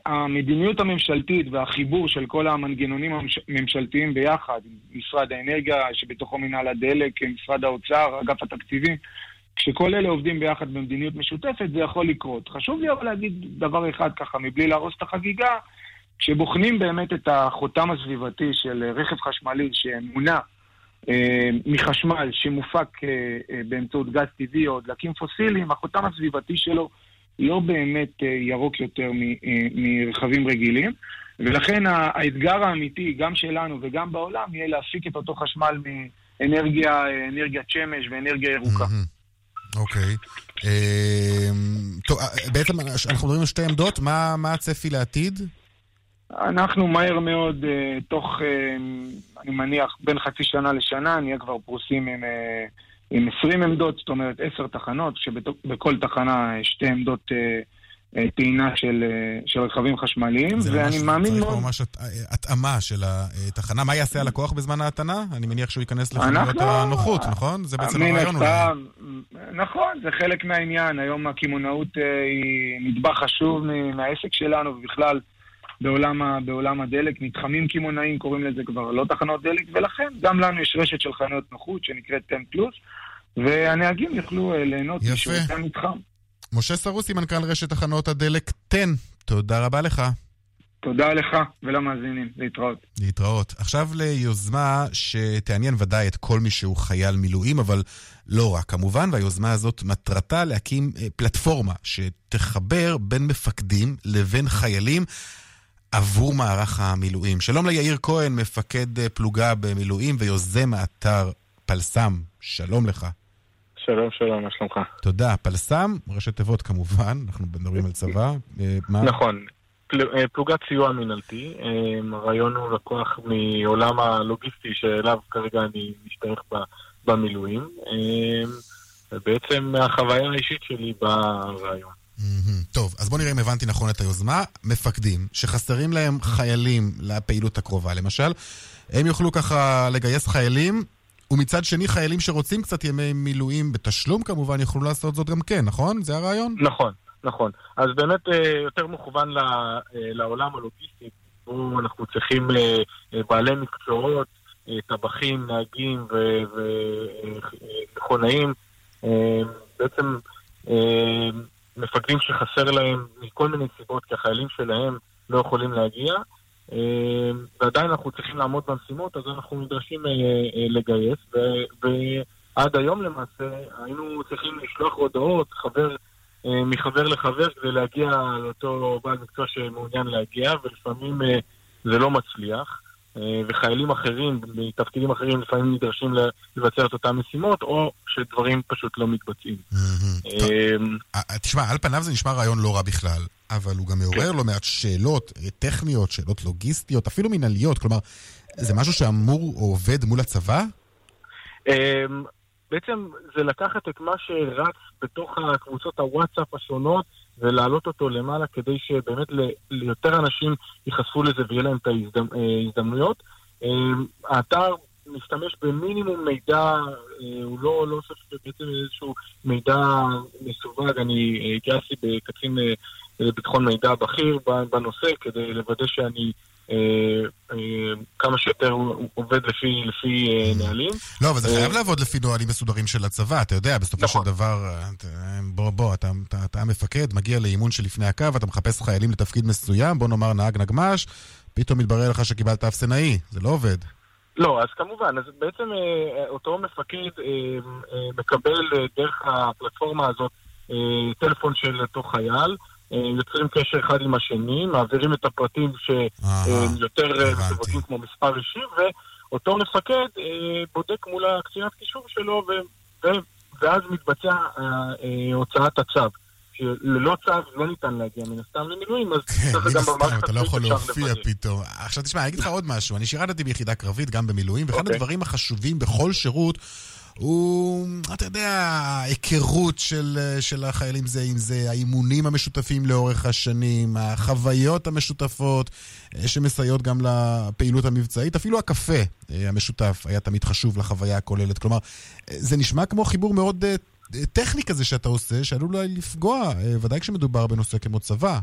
המדיניות הממשלתית והחיבור של כל המנגנונים הממשלתיים ביחד, משרד האנרגיה, שבתוכו מנהל הדלק, משרד האוצר, אגף התקציבים, כשכל אלה עובדים ביחד במדיניות משותפת, זה יכול לקרות. חשוב לי אבל להגיד דבר אחד ככה, מבלי להרוס את החגיגה, כשבוחנים באמת את החותם הסביבתי של רכב חשמלי שמונע מחשמל שמופק אה, אה, באמצעות גז טבעי או דלקים פוסיליים, החותם הסביבתי שלו לא באמת אה, ירוק יותר אה, מרכבים רגילים. ולכן האתגר האמיתי, גם שלנו וגם בעולם, יהיה להפיק את אותו חשמל מאנרגיה, אה, אנרגיית שמש ואנרגיה ירוקה. אוקיי. אה, טוב, אה, בעצם אנחנו מדברים על שתי עמדות, מה הצפי לעתיד? אנחנו מהר מאוד, אה, תוך, אה, אני מניח, בין חצי שנה לשנה, נהיה כבר פרוסים עם, אה, עם 20 עמדות, זאת אומרת 10 תחנות, שבכל תחנה שתי עמדות טעינה של, אה, של רכבים חשמליים, זה ואני ממש, מאמין צריך מאוד... פה ממש הת- התאמה של התחנה. מה יעשה הלקוח בזמן ההתנה? אני מניח שהוא ייכנס לחנויות אנחנו- הנוחות, נכון? זה בעצם הרעיון אולי. נכון, זה חלק מהעניין. היום הקמעונאות אה, היא נדבך חשוב מהעסק שלנו, ובכלל בעולם, ה- בעולם הדלק. מתחמים קמעונאים קוראים לזה כבר לא תחנות דלק, ולכן גם לנו יש רשת של חנויות נוחות שנקראת 10 פלוס, והנהגים יוכלו אה, ליהנות. משירותי המתחם. משה סרוסי, מנכ"ל רשת תחנות הדלק 10, תודה רבה לך. תודה לך ולמאזינים, להתראות. להתראות. עכשיו ליוזמה שתעניין ודאי את כל מי שהוא חייל מילואים, אבל לא רק כמובן, והיוזמה הזאת מטרתה להקים אה, פלטפורמה שתחבר בין מפקדים לבין חיילים עבור מערך המילואים. שלום ליאיר כהן, מפקד אה, פלוגה במילואים ויוזם האתר פלסם. שלום לך. שלום, שלום, מה שלומך? תודה. פלסם, ראשי תיבות כמובן, אנחנו מדברים על צבא. אה, מה? נכון, פל- אה, פלוגת סיוע מינהלתי. הרעיון הוא לקוח מעולם הלוגיסטי שאליו כרגע אני משתייך במילואים. ובעצם מהחוויה האישית שלי ברעיון. טוב, אז בוא נראה אם הבנתי נכון את היוזמה. מפקדים שחסרים להם חיילים לפעילות הקרובה, למשל, הם יוכלו ככה לגייס חיילים, ומצד שני חיילים שרוצים קצת ימי מילואים בתשלום כמובן יוכלו לעשות זאת גם כן, נכון? זה הרעיון? נכון, נכון. אז באמת אה, יותר מכוון אה, לעולם הלוגיסטי, בו אנחנו צריכים אה, בעלי מקצועות, טבחים, נהגים ומכונאים, בעצם מפקדים שחסר להם מכל מיני סיבות, כי החיילים שלהם לא יכולים להגיע, אה, ועדיין אנחנו צריכים לעמוד במשימות, אז אנחנו נדרשים אה, אה, לגייס, ועד היום למעשה היינו צריכים לשלוח הודעות, חבר מחבר לחבר כדי להגיע לאותו בעל מקצוע שמעוניין להגיע, ולפעמים זה לא מצליח. אה, וחיילים אחרים, מתפקידים אחרים, לפעמים נדרשים לבצע את אותן משימות, או שדברים פשוט לא מתבצעים. אה, אה, תשמע, על פניו זה נשמע רעיון לא רע בכלל, אבל הוא גם מעורר לא מעט שאלות טכניות, שאלות לוגיסטיות, אפילו מנהליות. כלומר, זה משהו שאמור או עובד מול הצבא? בעצם זה לקחת את מה שרץ בתוך הקבוצות הוואטסאפ השונות ולהעלות אותו למעלה כדי שבאמת ליותר אנשים ייחשפו לזה ויהיה להם את ההזדמנויות. אמ, האתר משתמש במינימום מידע, אה, הוא לא, לא אוסף בעצם איזשהו מידע מסווג, אני אה, התייעצתי בקצין אה, ביטחון מידע בכיר בנושא כדי לוודא שאני אה, אה, כמה שיותר עובד לפי, לפי אה, נהלים. לא, אבל זה אה, חייב לעבוד לפי נהלים מסודרים של הצבא, אתה יודע, בסופו של דבר, אה, אתה- בוא, בוא, אתה, אתה, אתה המפקד, מגיע לאימון שלפני הקו, אתה מחפש חיילים לתפקיד מסוים, בוא נאמר נהג נגמ"ש, פתאום מתברר לך שקיבלת אפסנאי, זה לא עובד. לא, אז כמובן, אז בעצם אה, אותו מפקד אה, אה, מקבל אה, דרך הפלטפורמה הזאת אה, טלפון של אותו חייל, אה, יוצרים קשר אחד עם השני, מעבירים את הפרטים שהם יותר אה, מסווגים כמו מספר אישי, ואותו מפקד אה, בודק מול הקצינת קישור שלו, ו- ו- ואז מתבצע אה, אה, הוצאת הצו. שללא צו לא ניתן להגיע מן הסתם למילואים, אז כן, ככה מן גם במערכת אתה לא יכול להופיע. פתאום. עכשיו תשמע, אני אגיד לך עוד משהו. אני שירתתי ביחידה קרבית, גם במילואים, ואחד אוקיי. הדברים החשובים בכל שירות הוא, אתה יודע, ההיכרות של, של החיילים זה עם זה, האימונים המשותפים לאורך השנים, החוויות המשותפות אה, שמסייעות גם לפעילות המבצעית, אפילו הקפה אה, המשותף היה תמיד חשוב לחוויה הכוללת. כלומר, אה, זה נשמע כמו חיבור מאוד טכני כזה שאתה עושה, שעלול אולי לפגוע, ודאי כשמדובר בנושא כמו צבא.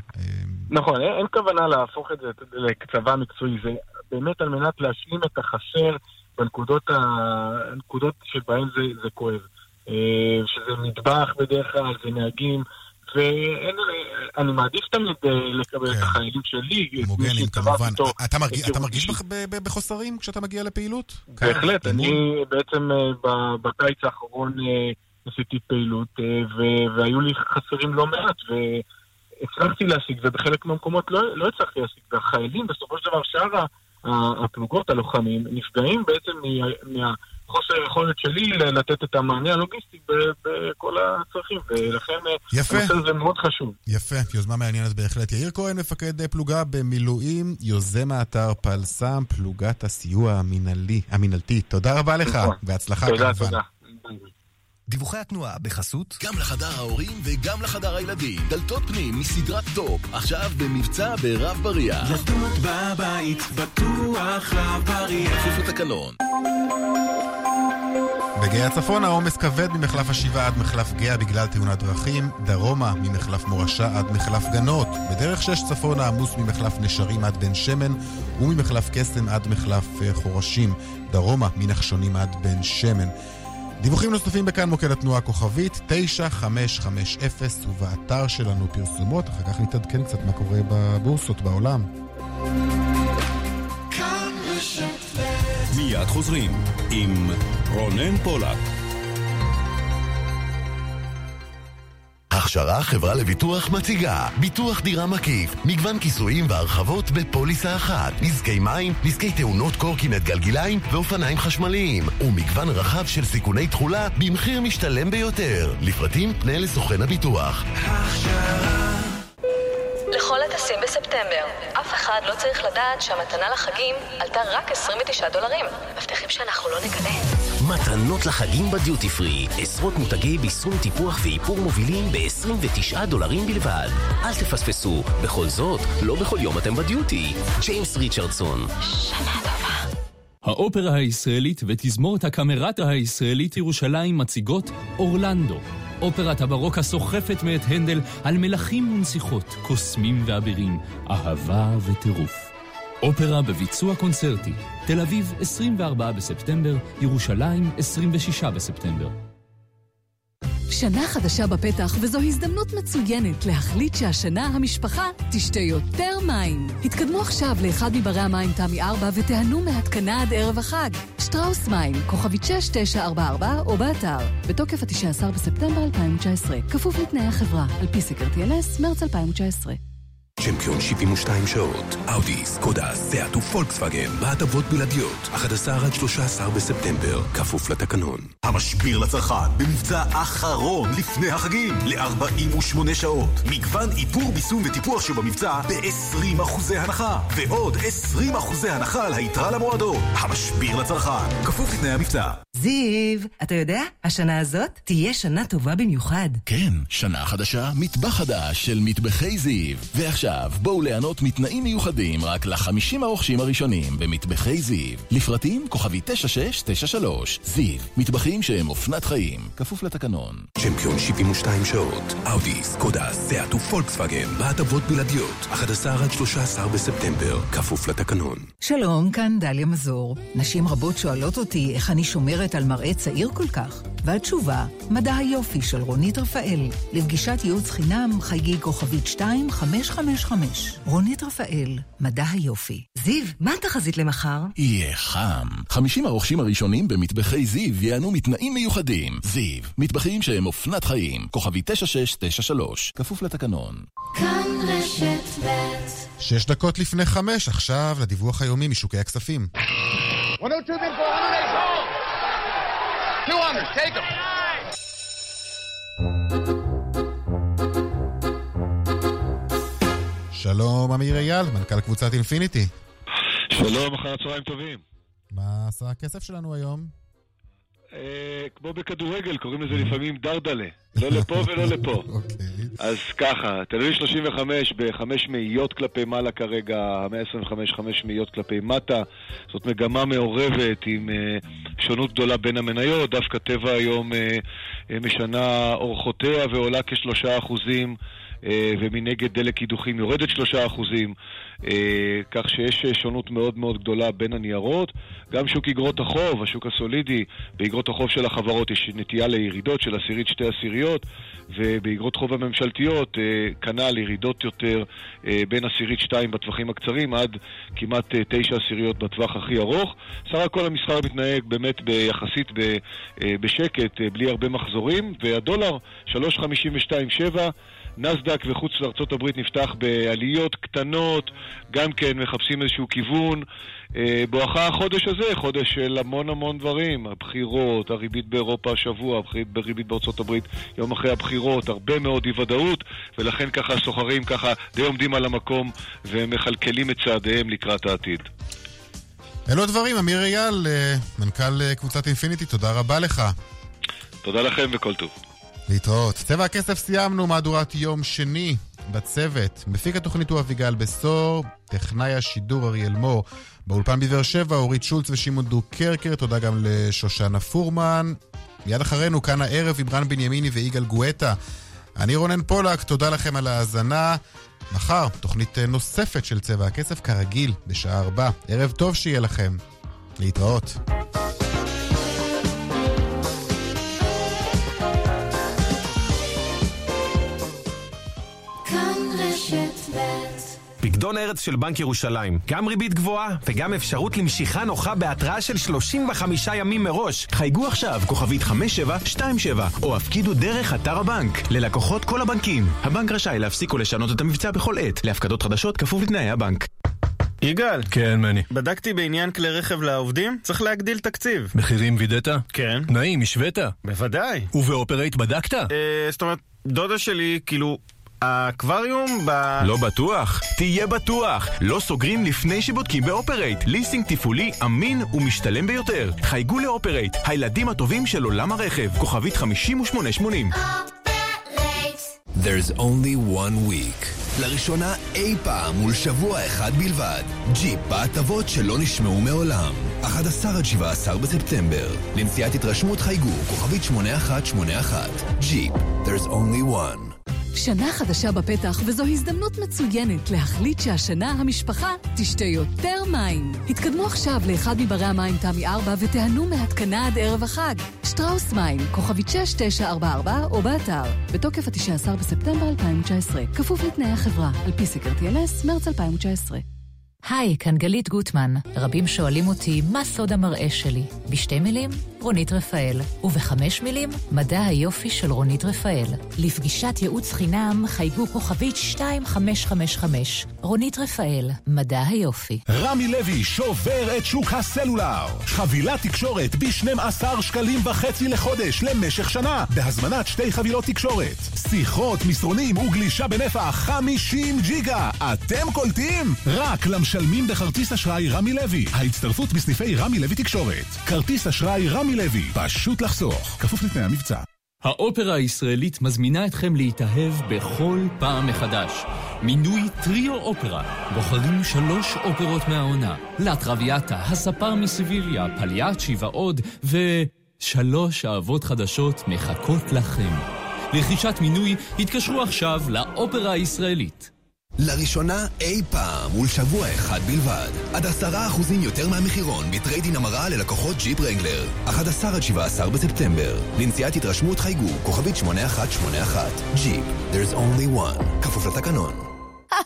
נכון, אין, אין כוונה להפוך את זה לצבא מקצועי, זה באמת על מנת להשלים את החסר בנקודות ה... הנקודות שבהן זה, זה כואב. אה, שזה מטבח בדרך כלל, זה נהגים, ואני מעדיף תמיד אה, לקבל את החיילים שלי. הומוגנים שצבא כמובן. איתו אתה מרגיש- אתה מרגיש. בח- בחוסרים כשאתה מגיע לפעילות? בהחלט, אימון? אני בעצם אה, בקיץ האחרון עשיתי פעילות, ו- והיו לי חסרים לא מעט, והצלחתי להשיג, ובחלק מהמקומות לא, לא הצלחתי להשיג, והחיילים בסופו של דבר, שאר ה- ה- הפלוגות, הלוחמים, נפגעים בעצם מה- מהחוסר היכולת שלי לתת את המענה הלוגיסטי בכל הצרכים, ולכן אה, יפה. הנושא הזה מאוד חשוב. יפה, יוזמה מעניינת בהחלט. יאיר כהן, מפקד אה, פלוגה במילואים, יוזם האתר פלסם, פלוגת הסיוע המינהלי, המינהלתי. תודה רבה לך, נכון. בהצלחה תודה, כמובן. תודה. דיווחי התנועה בחסות גם לחדר ההורים וגם לחדר הילדים. דלתות פנים מסדרת טופ, עכשיו במבצע ברב בריח. דלתות בבית, בטוח רב בריח. כפוף לתקנון. בגיא הצפון העומס כבד ממחלף השבעה עד מחלף גאה בגלל תאונת דרכים, דרומה ממחלף מורשה עד מחלף גנות, בדרך שש צפונה עמוס ממחלף נשרים עד בן שמן וממחלף קסם עד מחלף אה, חורשים, דרומה מנחשונים עד בן שמן. דיווחים נוספים בכאן מוקד התנועה הכוכבית 9550 ובאתר שלנו פרסומות, אחר כך נתעדכן קצת מה קורה בבורסות בעולם. מיד חוזרים עם רונן פולק. הכשרה חברה לביטוח מציגה ביטוח דירה מקיף, מגוון כיסויים והרחבות בפוליסה אחת, נזקי מים, נזקי תאונות קורקינט גלגיליים ואופניים חשמליים, ומגוון רחב של סיכוני תכולה במחיר משתלם ביותר. לפרטים פנה לסוכן הביטוח. לכל הטסים בספטמבר. אף אחד לא צריך לדעת שהמתנה לחגים עלתה רק 29 דולרים. מבטיחים שאנחנו לא נגלה. מתנות לחגים בדיוטי פרי. עשרות מותגי ביסום טיפוח ואיפור מובילים ב-29 דולרים בלבד. אל תפספסו. בכל זאת, לא בכל יום אתם בדיוטי. ג'יימס ריצ'רדסון. שנה טובה. האופרה הישראלית ותזמורת הקמרטה הישראלית ירושלים מציגות אורלנדו. אופרת הברוק הסוחפת מאת הנדל על מלכים ונסיכות, קוסמים ואבירים, אהבה וטירוף. אופרה בביצוע קונצרטי, תל אביב 24 בספטמבר, ירושלים 26 בספטמבר. שנה חדשה בפתח, וזו הזדמנות מצוינת להחליט שהשנה המשפחה תשתה יותר מים. התקדמו עכשיו לאחד מברי המים תמי 4 ותיהנו מהתקנה עד ערב החג. שטראוס מים, כוכבית 6944 או באתר. בתוקף ה-19 בספטמבר 2019, כפוף לתנאי החברה, על פי סקר TNS, מרץ 2019. צ'מפיון 72 שעות, אאודי, סקודה, סיאט ופולקסווגן, בהטבות בלעדיות, 11 עד 13 בספטמבר, כפוף לתקנון. המשביר לצרכן, במבצע אחרון לפני החגים, ל-48 שעות. מגוון איפור, ביסום וטיפוח שבמבצע ב-20 אחוזי הנחה, ועוד 20 אחוזי הנחה על היתרה למועדון. המשביר לצרכן, כפוף לתנאי המבצע. זיו, אתה יודע, השנה הזאת תהיה שנה טובה במיוחד. כן, שנה חדשה, מטבח חדש של מטבחי זיו. ועכשיו, ועכשיו, בואו ליהנות מתנאים מיוחדים רק לחמישים הרוכשים הראשונים במטבחי זיו. לפרטים כוכבי 9693. זיו, מטבחים שהם אופנת חיים. כפוף לתקנון. צ'מפיון 72 שעות, אאודי, סקודה, סיאט ופולקסווגן, בהטבות בלעדיות, 11 עד 13 בספטמבר, כפוף לתקנון. שלום, כאן דליה מזור. נשים רבות שואלות אותי איך אני שומרת על מראה צעיר כל כך. והתשובה, מדע היופי של רונית רפאל. לפגישת ייעוץ חינם, חייגי כוכבית 2555. רונית רפאל, מדע היופי. זיו, מה התחזית למחר? יהיה חם. 50 הרוכשים הראשונים במטבחי זיו ייהנו מתנאים מיוחדים. זיו, מטבחים שהם אופנת חיים. כוכבי 9693. כפוף לתקנון. כאן רשת ב' שש דקות לפני חמש, עכשיו לדיווח היומי משוקי הכספים. 102 bid for 100 200, take them. שלום, אמיר אייל, מנכ"ל קבוצת אינפיניטי. שלום, אחר הצהריים טובים. מה עשה הכסף שלנו היום? אה, כמו בכדורגל, קוראים לזה לפעמים דרדלה. לא לפה ולא לפה. אז ככה, תל אביב 35 בחמש מאיות כלפי מעלה כרגע, 125 חמש מאיות כלפי מטה. זאת מגמה מעורבת עם אה, שונות גדולה בין המניות. דווקא טבע היום אה, משנה אורחותיה ועולה כשלושה אחוזים. אה, ומנגד דלק קידוחים יורדת שלושה אחוזים, אה, כך שיש אה, שונות מאוד מאוד גדולה בין הניירות. גם שוק אגרות החוב, השוק הסולידי, באגרות החוב של החברות יש נטייה לירידות של עשירית שתי עשיריות, ובאגרות חוב הממשלתיות כנ"ל ירידות יותר בין עשירית שתיים בטווחים הקצרים עד כמעט תשע עשיריות בטווח הכי ארוך. סך הכל המסחר מתנהג באמת יחסית בשקט, בלי הרבה מחזורים, והדולר 3.52.7 נסדק וחוץ לארצות הברית נפתח בעליות קטנות, גם כן מחפשים איזשהו כיוון. אה, בואכה החודש הזה, חודש של המון המון דברים, הבחירות, הריבית באירופה השבוע, הריבית בארצות הברית יום אחרי הבחירות, הרבה מאוד אי ודאות, ולכן ככה הסוחרים ככה די עומדים על המקום ומכלכלים את צעדיהם לקראת העתיד. אלו הדברים, אמיר אייל, אה, מנכ"ל אה, קבוצת אינפיניטי, תודה רבה לך. תודה לכם וכל טוב. להתראות. צבע הכסף סיימנו, מהדורת יום שני בצוות. מפיק התוכנית הוא אביגל בשור, טכנאי השידור אריאל מור. באולפן בבאר שבע, אורית שולץ ושמעון דוקרקר, תודה גם לשושנה פורמן. מיד אחרינו, כאן הערב עם רן בנימיני ויגאל גואטה. אני רונן פולק, תודה לכם על ההאזנה. מחר, תוכנית נוספת של צבע הכסף, כרגיל, בשעה ארבע. ערב טוב שיהיה לכם. להתראות. פקדון ארץ של בנק ירושלים. גם ריבית גבוהה וגם אפשרות למשיכה נוחה בהתראה של 35 ימים מראש. חייגו עכשיו, כוכבית 5727, או הפקידו דרך אתר הבנק. ללקוחות כל הבנקים. הבנק רשאי להפסיק או לשנות את המבצע בכל עת. להפקדות חדשות כפוף לתנאי הבנק. יגאל. כן, מני. בדקתי בעניין כלי רכב לעובדים, צריך להגדיל תקציב. מחירים וידאת? כן. תנאים, השווית? בוודאי. ובאופרייט בדקת? אה, זאת אומרת, דודה שלי, כאילו... האקווריום ב... לא בטוח? תהיה בטוח! לא סוגרים לפני שבודקים באופרייט. ליסינג תפעולי אמין ומשתלם ביותר. חייגו לאופרייט, הילדים הטובים של עולם הרכב. כוכבית 5880. There's only one week. לראשונה אי פעם מול שבוע אחד בלבד. ג'יפ בהטבות שלא נשמעו מעולם. 11 עד 17 בספטמבר. לנסיעת התרשמות חייגו, כוכבית 8181. ג'יפ, there's only one. שנה חדשה בפתח, וזו הזדמנות מצוינת להחליט שהשנה המשפחה תשתה יותר מים. התקדמו עכשיו לאחד מברי המים תמי 4 ותיהנו מהתקנה עד ערב החג. שטראוס מים, כוכבית 6944 או באתר. בתוקף ה-19 בספטמבר 2019. כפוף לתנאי החברה, על פי סקר TNS, מרץ 2019. היי, כאן גלית גוטמן. רבים שואלים אותי מה סוד המראה שלי. בשתי מילים, רונית רפאל. ובחמש מילים, מדע היופי של רונית רפאל. לפגישת ייעוץ חינם חייגו כוכבית 2555. רונית רפאל, מדע היופי. רמי לוי שובר את שוק הסלולר. חבילת תקשורת ב-12 שקלים וחצי לחודש למשך שנה, בהזמנת שתי חבילות תקשורת. שיחות, מסרונים וגלישה בנפח 50 ג'יגה. אתם קולטים? רק למשלמים בכרטיס אשראי רמי לוי. ההצטרפות בסניפי רמי לוי תקשורת. כרטיס אשראי רמי לוי. פשוט לחסוך. כפוף לתנאי המבצע. האופרה הישראלית מזמינה אתכם להתאהב בכל פעם מחדש. מינוי טריו אופרה. בוחרים שלוש אופרות מהעונה. לטרוויאטה, הספר מסיביליה, פליאצ'י ועוד, ושלוש אהבות חדשות מחכות לכם. רכישת מינוי התקשרו עכשיו לאופרה הישראלית. לראשונה אי פעם ולשבוע אחד בלבד. עד עשרה אחוזים יותר מהמחירון בטריידין המרה ללקוחות ג'יפ רנגלר. 11 עד 17 בספטמבר. לנסיעת התרשמות חייגו, כוכבית 8181. ג'יפ, there's only one. כפוף לתקנון.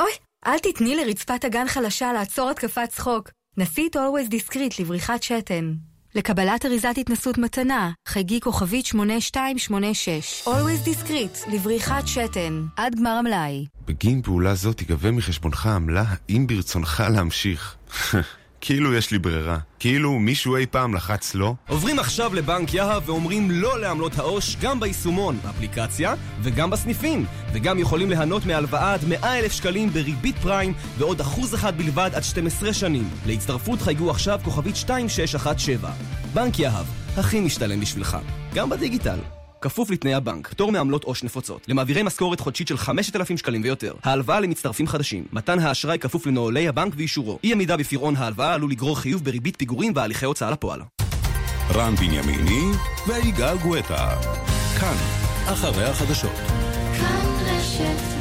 אוי, אל תתני לרצפת אגן חלשה לעצור התקפת צחוק. נסי את Always Discreet לבריחת שתן. לקבלת אריזת התנסות מתנה, חייגי כוכבית 8286. Always Discreet לבריחת שתן. עד גמר המלאי. בגין פעולה זו תיגבה מחשבונך עמלה האם ברצונך להמשיך. כאילו יש לי ברירה. כאילו מישהו אי פעם לחץ לא. עוברים עכשיו לבנק יהב ואומרים לא לעמלות העו"ש גם ביישומון, באפליקציה וגם בסניפים. וגם יכולים ליהנות מהלוואה עד 100 אלף שקלים בריבית פריים ועוד אחוז אחד בלבד עד 12 שנים. להצטרפות חייגו עכשיו כוכבית 2617. בנק יהב, הכי משתלם בשבילך. גם בדיגיטל. כפוף לתנאי הבנק, פטור מעמלות עו"ש נפוצות, למעבירי משכורת חודשית של 5,000 שקלים ויותר, ההלוואה למצטרפים חדשים, מתן האשראי כפוף לנוהלי הבנק ואישורו, אי עמידה בפירעון ההלוואה עלול לגרור חיוב בריבית פיגורים והליכי הוצאה לפועל. רן בנימיני ויגאל גואטה. כאן, אחרי החדשות. כאן רשת